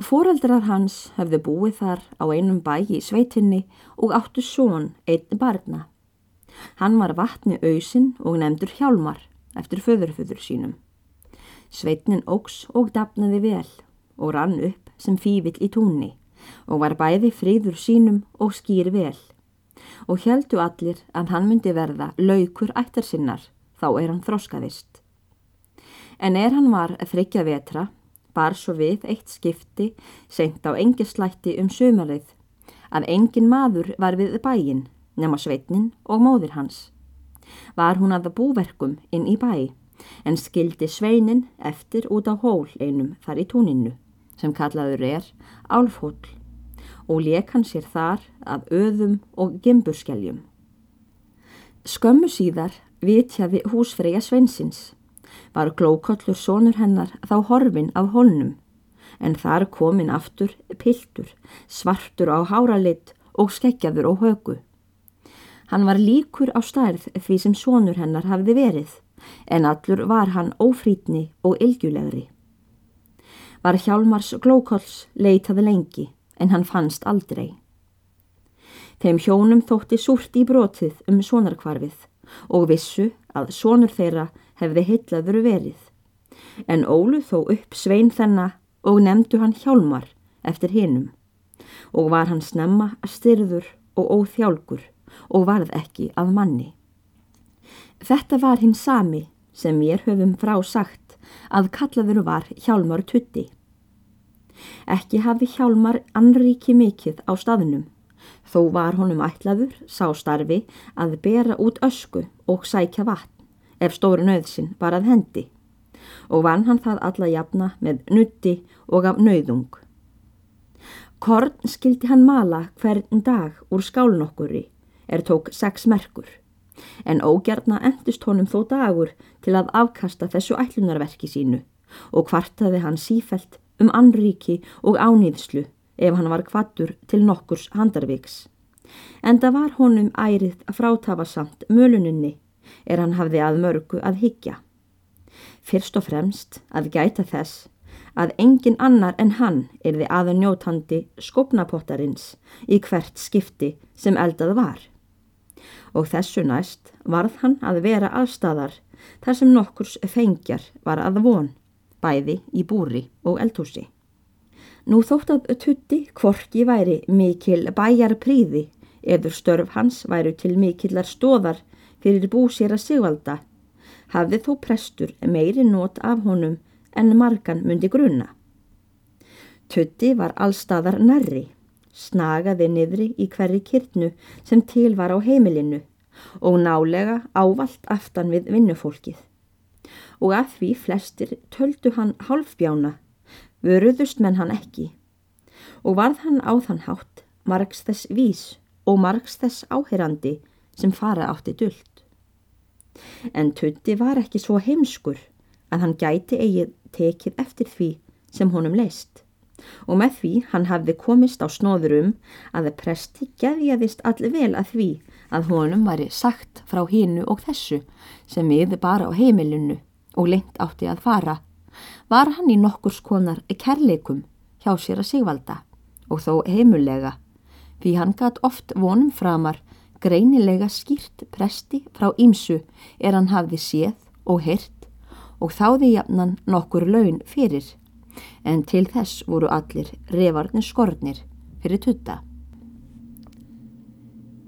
Fóreldrar hans hefðu búið þar á einum bæ í sveitinni og áttu són einn barna. Hann var vatni auðsin og nefndur hjálmar eftir föðurföður sínum. Sveitnin ógs og dapnaði vel og rann upp sem fívill í túnni og var bæði fríður sínum og skýr vel og heldu allir að hann myndi verða laukur ættar sinnar þá er hann þróskaðist. En er hann var þryggja vetra bar svo við eitt skipti senkt á engislætti um sömarið að engin maður var við bæin nema sveitnin og móðir hans. Var hún að búverkum inn í bæ en skildi sveinin eftir út á hól einum þar í túninu sem kallaður er álfhól og leik hann sér þar af öðum og gimburskeljum. Skömmu síðar vitjaði húsfreyja Sveinsins. Var glókollur sonur hennar þá horfin af holnum, en þar komin aftur piltur, svartur á háralitt og skeggjaður á högu. Hann var líkur á stærð því sem sonur hennar hafði verið, en allur var hann ófrítni og ilgjulegri. Var Hjálmars glókolls leitaði lengi, en hann fannst aldrei. Þeim hjónum þótti súrt í brotið um sonarkvarfið og vissu að sonur þeirra hefði heitlaður verið. En ólu þó upp svein þennan og nefndu hann hjálmar eftir hinnum og var hann snemma styrður og óþjálgur og varð ekki að manni. Þetta var hinn sami sem mér höfum frá sagt að kallaður var hjálmar tutti. Ekki hafi hjálmar anríki mikill á staðnum Þó var honum ætlaður, sá starfi, að bera út ösku og sækja vatn ef stóru nöðsin var að hendi og vann hann það alla jafna með nutti og af nöðung. Korn skildi hann mala hvern dag úr skálnokkuri er tók sex merkur en ógjarna endist honum þó dagur til að afkasta þessu ætlunarverki sínu og kvartaði hann sífelt um anríki og ánýðslu ef hann var kvattur til nokkurs handarviks. En það var honum ærið að frátafa samt möluninni er hann hafði að mörgu að higgja. Fyrst og fremst að gæta þess að engin annar en hann er þið aðunjótandi skopnapottarins í hvert skipti sem eldað var. Og þessu næst varð hann að vera allstaðar þar sem nokkurs fengjar var að von, bæði í búri og eldhúsi. Nú þótt að tutti kvorki væri mikil bæjar príði eður störf hans væru til mikillar stóðar fyrir búsér að sigvalda, hafði þó prestur meiri nót af honum en margan myndi grunna. Tutti var allstaðar nærri, snagaði niðri í hverri kyrtnu sem til var á heimilinu og nálega ávalt aftan við vinnufólkið. Og að því flestir töldu hann halfbjána vöruðust menn hann ekki og varð hann á þann hátt margs þess vís og margs þess áherandi sem fara átti dullt. En Tutti var ekki svo heimskur að hann gæti eigið tekið eftir því sem honum leist. Og með því hann hafði komist á snóðurum að presti geðjaðist allir vel að því að honum væri sagt frá hínu og þessu sem miði bara á heimilinu og lengt átti að fara. Var hann í nokkurs konar kærleikum hjá sér að sigvalda og þó heimulega því hann gatt oft vonum framar greinilega skýrt presti frá ímsu er hann hafði séð og hirt og þáði jafnan nokkur laun fyrir en til þess voru allir revarnir skornir fyrir tutta.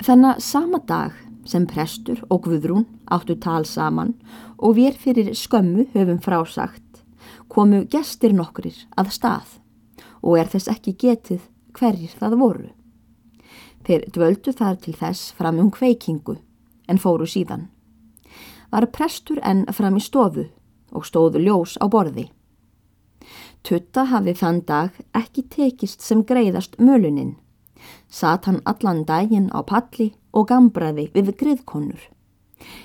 Þannig sama dag sem prestur og Guðrún áttu tal saman og við fyrir skömmu höfum frásagt komu gestir nokkrir að stað og er þess ekki getið hverjir það voru. Þeir dvöldu þar til þess fram um kveikingu en fóru síðan. Var prestur enn fram í stofu og stóðu ljós á borði. Tutta hafi þann dag ekki tekist sem greiðast möluninn. Sat hann allan daginn á palli og gambraði við griðkonur.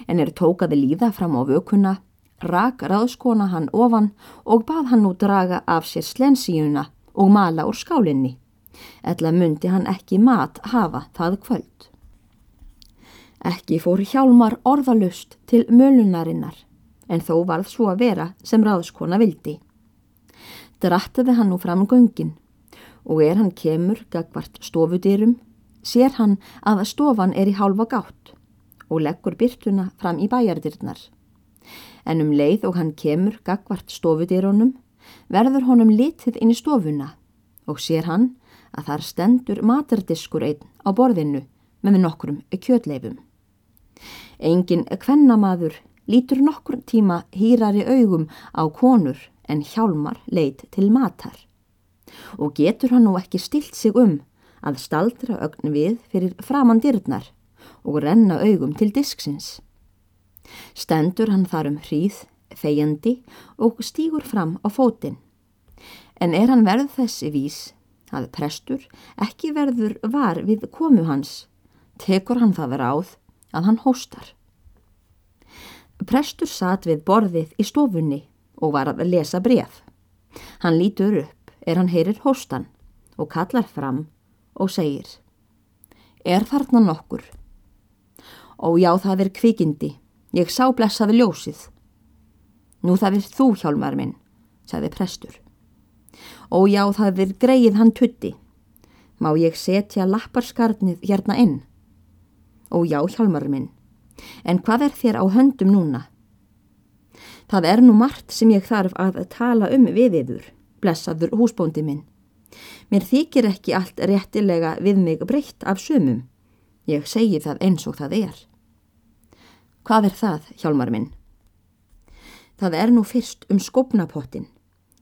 En er tókaði líða fram á vökunna rak ráðskona hann ofan og bað hann nú draga af sér slensíuna og mala úr skálinni. Ella myndi hann ekki mat hafa það kvöld. Ekki fór hjálmar orðalust til mölunarinnar, en þó varð svo að vera sem ráðskona vildi. Drattiði hann nú fram göngin og er hann kemur gagvart stofudýrum, sér hann að stofan er í hálfa gátt og leggur byrtuna fram í bæjardyrnar. En um leið og hann kemur gagvart stofudýrunum verður honum litið inn í stofuna og sér hann að þar stendur matardiskur einn á borðinu með nokkrum kjötleifum. Engin kvennamaður lítur nokkur tíma hýrari augum á konur en hjálmar leit til matar og getur hann nú ekki stilt sig um að staldra ögn við fyrir framandyrnar og renna augum til disksins. Stendur hann þar um hríð, þegjandi og stýgur fram á fótinn. En er hann verð þessi vís að prestur ekki verður var við komu hans, tekur hann það ráð að hann hóstar. Prestur satt við borðið í stofunni og var að lesa bref. Hann lítur upp er hann heyrir hóstan og kallar fram og segir Er þarna nokkur? Ó já það er kvikindi, ég sá blessaði ljósið. Nú það er þú hjálmar minn, sagði prestur. Ó já það er greið hann tutti, má ég setja lapparskarnið hérna inn? Ó já hjálmar minn, en hvað er þér á höndum núna? Það er nú margt sem ég þarf að tala um við yfir blessaður húsbóndi minn. Mér þykir ekki allt réttilega við mig breytt af sömum. Ég segi það eins og það er. Hvað er það, hjálmar minn? Það er nú fyrst um skopnapottin.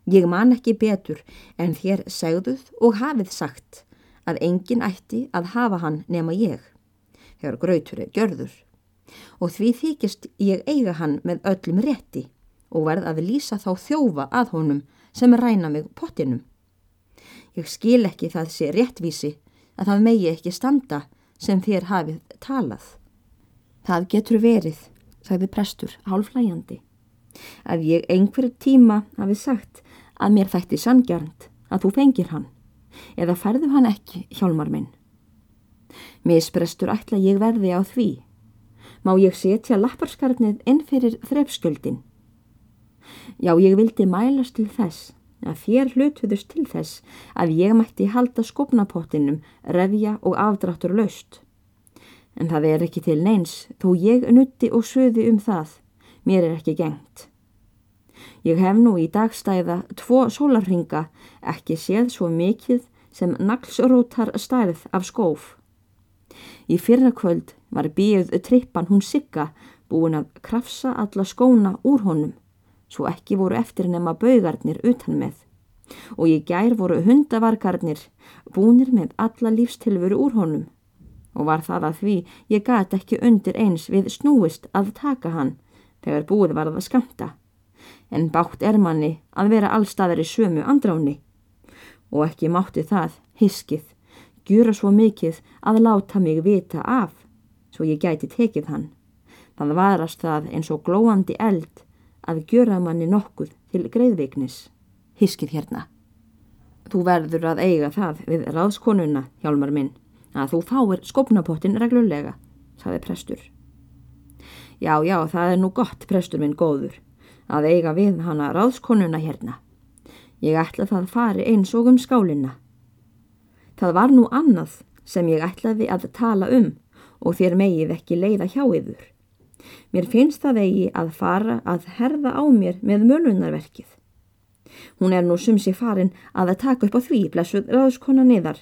Ég man ekki betur en þér segðuð og hafið sagt að engin ætti að hafa hann nema ég, þegar grautur er gjörður. Og því þykist ég eiga hann með öllum rétti og verð að lýsa þá þjófa að honum sem ræna mig pottinum. Ég skil ekki það sé réttvísi að það megi ekki standa sem þér hafið talað. Það getur verið, sagði prestur hálflægjandi, að ég einhverju tíma hafi sagt að mér þætti sangjarnt að þú fengir hann, eða færðu hann ekki, hjálmar minn. Misprestur ætla ég verði á því. Má ég setja lapparskarnið inn fyrir þrepsköldin Já, ég vildi mælast til þess að þér hlutuðust til þess að ég mætti halda skopnapottinum, revja og afdráttur löst. En það er ekki til neins, þó ég nutti og söði um það, mér er ekki gengt. Ég hef nú í dagstæða tvo sólarringa ekki séð svo mikið sem naglsrótar stærð af skóf. Í fyrrakvöld var bíuð trippan hún sigga búin að krafsa alla skóna úr honum. Svo ekki voru eftir nema baugarnir utan með. Og í gær voru hundavargarnir búnir með alla lífstilveru úr honum. Og var það að því ég gæti ekki undir eins við snúist að taka hann þegar búið var að skamta en bátt er manni að vera allstaðar í sömu andráni og ekki mátti það, hiskið, gjura svo mikið að láta mig vita af svo ég gæti tekið hann þann varast það eins og glóandi eld að gjöra manni nokkuð til greiðveiknis. Hiskið hérna. Þú verður að eiga það við ráðskonuna, hjálmar minn, að þú fáir skopnapottin reglulega, saði prestur. Já, já, það er nú gott, prestur minn góður, að eiga við hana ráðskonuna hérna. Ég ætla það fari eins og um skálinna. Það var nú annað sem ég ætlaði að tala um og þér megið ekki leiða hjá yfir. Mér finnst það eigi að fara að herða á mér með mölunarverkið. Hún er nú sumsi farin að að taka upp á því blessuð ráðskona niðar,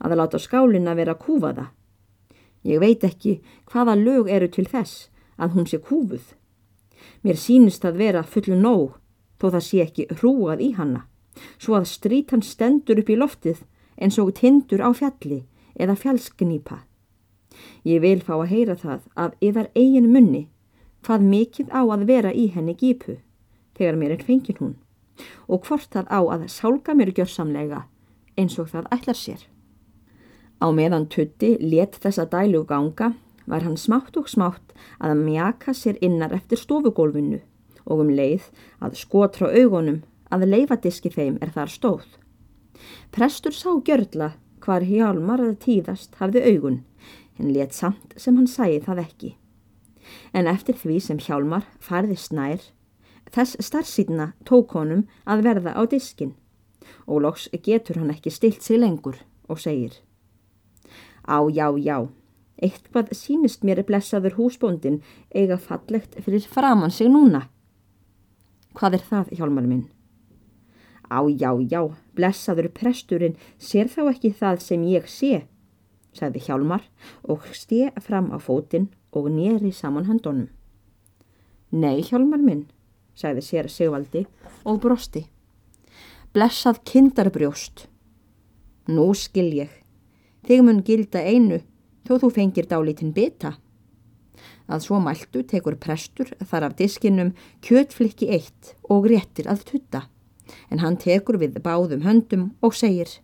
að að láta skálina vera kúfaða. Ég veit ekki hvaða lög eru til þess að hún sé kúfuð. Mér sínist að vera fullu nóg, þó það sé ekki hrúað í hanna, svo að strítan stendur upp í loftið eins og tindur á fjalli eða fjallsknýpa. Ég vil fá að heyra það af yðar eigin munni hvað mikið á að vera í henni gípu þegar mér er fengin hún og hvort það á að sálga mér gjörsamlega eins og það ætlar sér. Á meðan Tutti let þessa dælu ganga var hann smátt og smátt að mjaka sér innar eftir stofugólfinu og um leið að skotra augunum að leifadiski þeim er þar stóð. Prestur sá gjörla hvar hjálmar að tíðast hafði augun en let samt sem hann sæði það ekki. En eftir því sem Hjálmar farði snær, þess starfsýtna tók honum að verða á diskin og loks getur hann ekki stilt sig lengur og segir Á, já, já, eitthvað sínist mér blessaður húsbóndin eiga fallegt fyrir framann sig núna. Hvað er það, hjálmar minn? Á, já, já, blessaður presturinn sér þá ekki það sem ég sé, sagði hjálmar og stið fram á fótinn og nýri saman höndunum. Nei, hjálmar minn, sagði sér Sigvaldi og brosti. Blessað kindarbrjóst. Nú skil ég. Þig mun gilda einu þó þú fengir dálítinn bita. Að svo mæltu tekur prestur þar af diskinum kjötflikki eitt og réttir að tutta. En hann tekur við báðum höndum og segir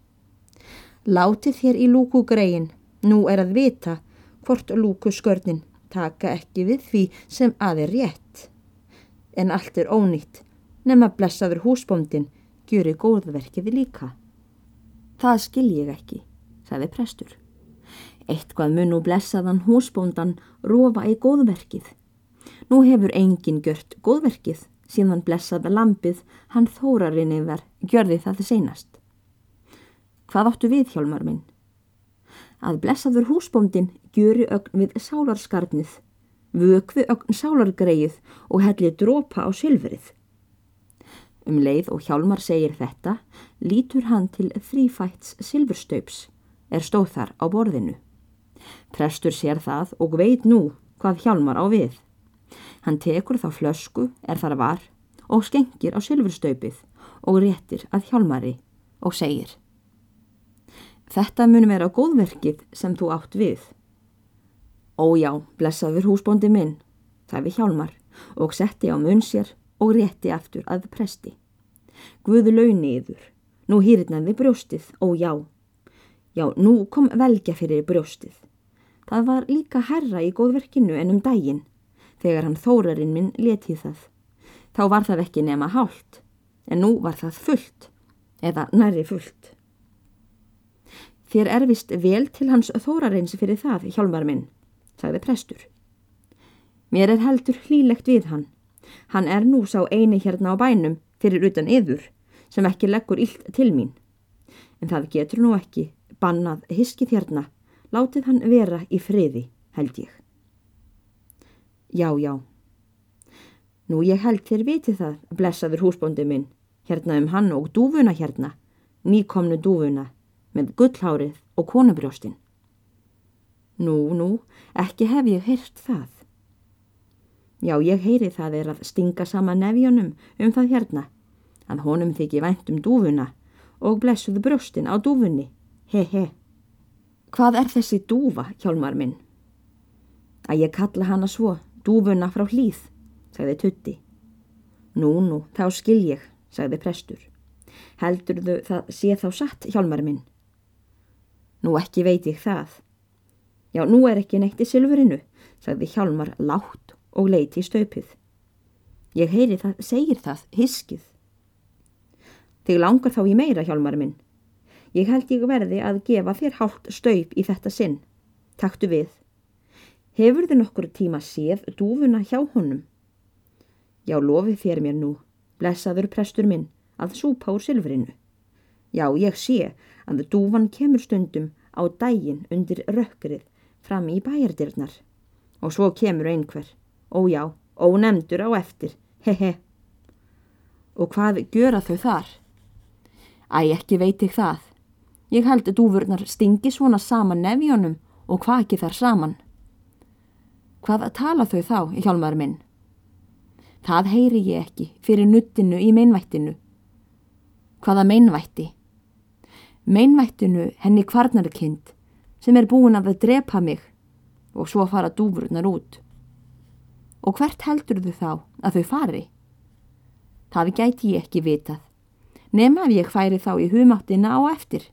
Láti þér í lúku greiin, nú er að vita hvort lúku skörnin taka ekki við því sem að er rétt. En allt er ónýtt, nema blessaður húsbóndin gjöri góðverkiði líka. Það skil ég ekki, sagði prestur. Eitthvað mun nú blessaðan húsbóndan rofa í góðverkið. Nú hefur engin gjört góðverkið síðan blessaða lampið hann þórarinn yfir gjörði það seinast. Hvað áttu við hjálmar minn? Að blessaður húsbóndin gjöri ögn við sálarskarnið, vökvi ögn sálargreið og helli drópa á sylfrið. Um leið og Hjálmar segir þetta, lítur hann til þrýfæts sylfurstaups, er stóð þar á borðinu. Prestur sér það og veit nú hvað Hjálmar á við. Hann tekur þá flösku, er þar var, og skengir á sylfurstaupið og réttir að Hjálmari og segir Þetta mun vera góðverkið sem þú átt við. Ójá, blessaður húsbóndi minn, það við hjálmar og setti á mun sér og rétti aftur að presti. Guðu launi yfir, nú hýrnaði brjóstið, ójá. Já, nú kom velja fyrir brjóstið. Það var líka herra í góðverkinu en um daginn, þegar hann þórarinn minn letið það. Þá var það ekki nema hálft, en nú var það fullt, eða næri fullt. Þér erfist vel til hans þórarins fyrir það, hjálmar minn, sagði prestur. Mér er heldur hlýlegt við hann. Hann er nú sá eini hérna á bænum fyrir utan yður sem ekki leggur illt til mín. En það getur nú ekki bannað hiskið hérna. Látið hann vera í friði, held ég. Já, já. Nú ég held þér viti það, blessaður húsbóndi minn, hérna um hann og dúfuna hérna, nýkomnu dúfuna, með gullhárið og konubrjóstinn. Nú, nú, ekki hef ég heyrt það. Já, ég heyri það er að stinga sama nefjónum um það hérna, að honum þykji vænt um dúfuna og blessuðu brjóstin á dúfunni, he he. Hvað er þessi dúfa, hjálmar minn? Að ég kalla hana svo, dúfuna frá hlýð, sagði Tutti. Nú, nú, þá skil ég, sagði prestur. Heldur þau það sé þá satt, hjálmar minn? Nú ekki veit ég það. Já, nú er ekki neitt í sylfurinu, sagði Hjálmar látt og leiti í staupið. Ég heyri það, segir það, hiskið. Þig langar þá í meira, Hjálmar minn. Ég held ég verði að gefa þér hálft staup í þetta sinn. Taktu við. Hefur þið nokkur tíma séð dúfuna hjá honum? Já, lofi þér mér nú, blessaður prestur minn, að súpa úr sylfurinu. Já, ég sé að dúfan kemur stundum á dægin undir rökkrið fram í bæjardirnar. Og svo kemur einhver, ójá, ónemdur á eftir, hehe. Og hvað gjöra þau þar? Æ, ekki veit ég það. Ég held að dúfurnar stingi svona saman nefjónum og hvað ekki þar saman. Hvað tala þau þá hjálmar minn? Það heyri ég ekki fyrir nuttinu í meinvættinu. Hvaða meinvætti? Meinvættinu henni kvarnarkind sem er búin að það drepa mig og svo fara dúfurnar út. Og hvert heldur þau þá að þau fari? Það gæti ég ekki vitað, nema ef ég færi þá í humáttina á eftir.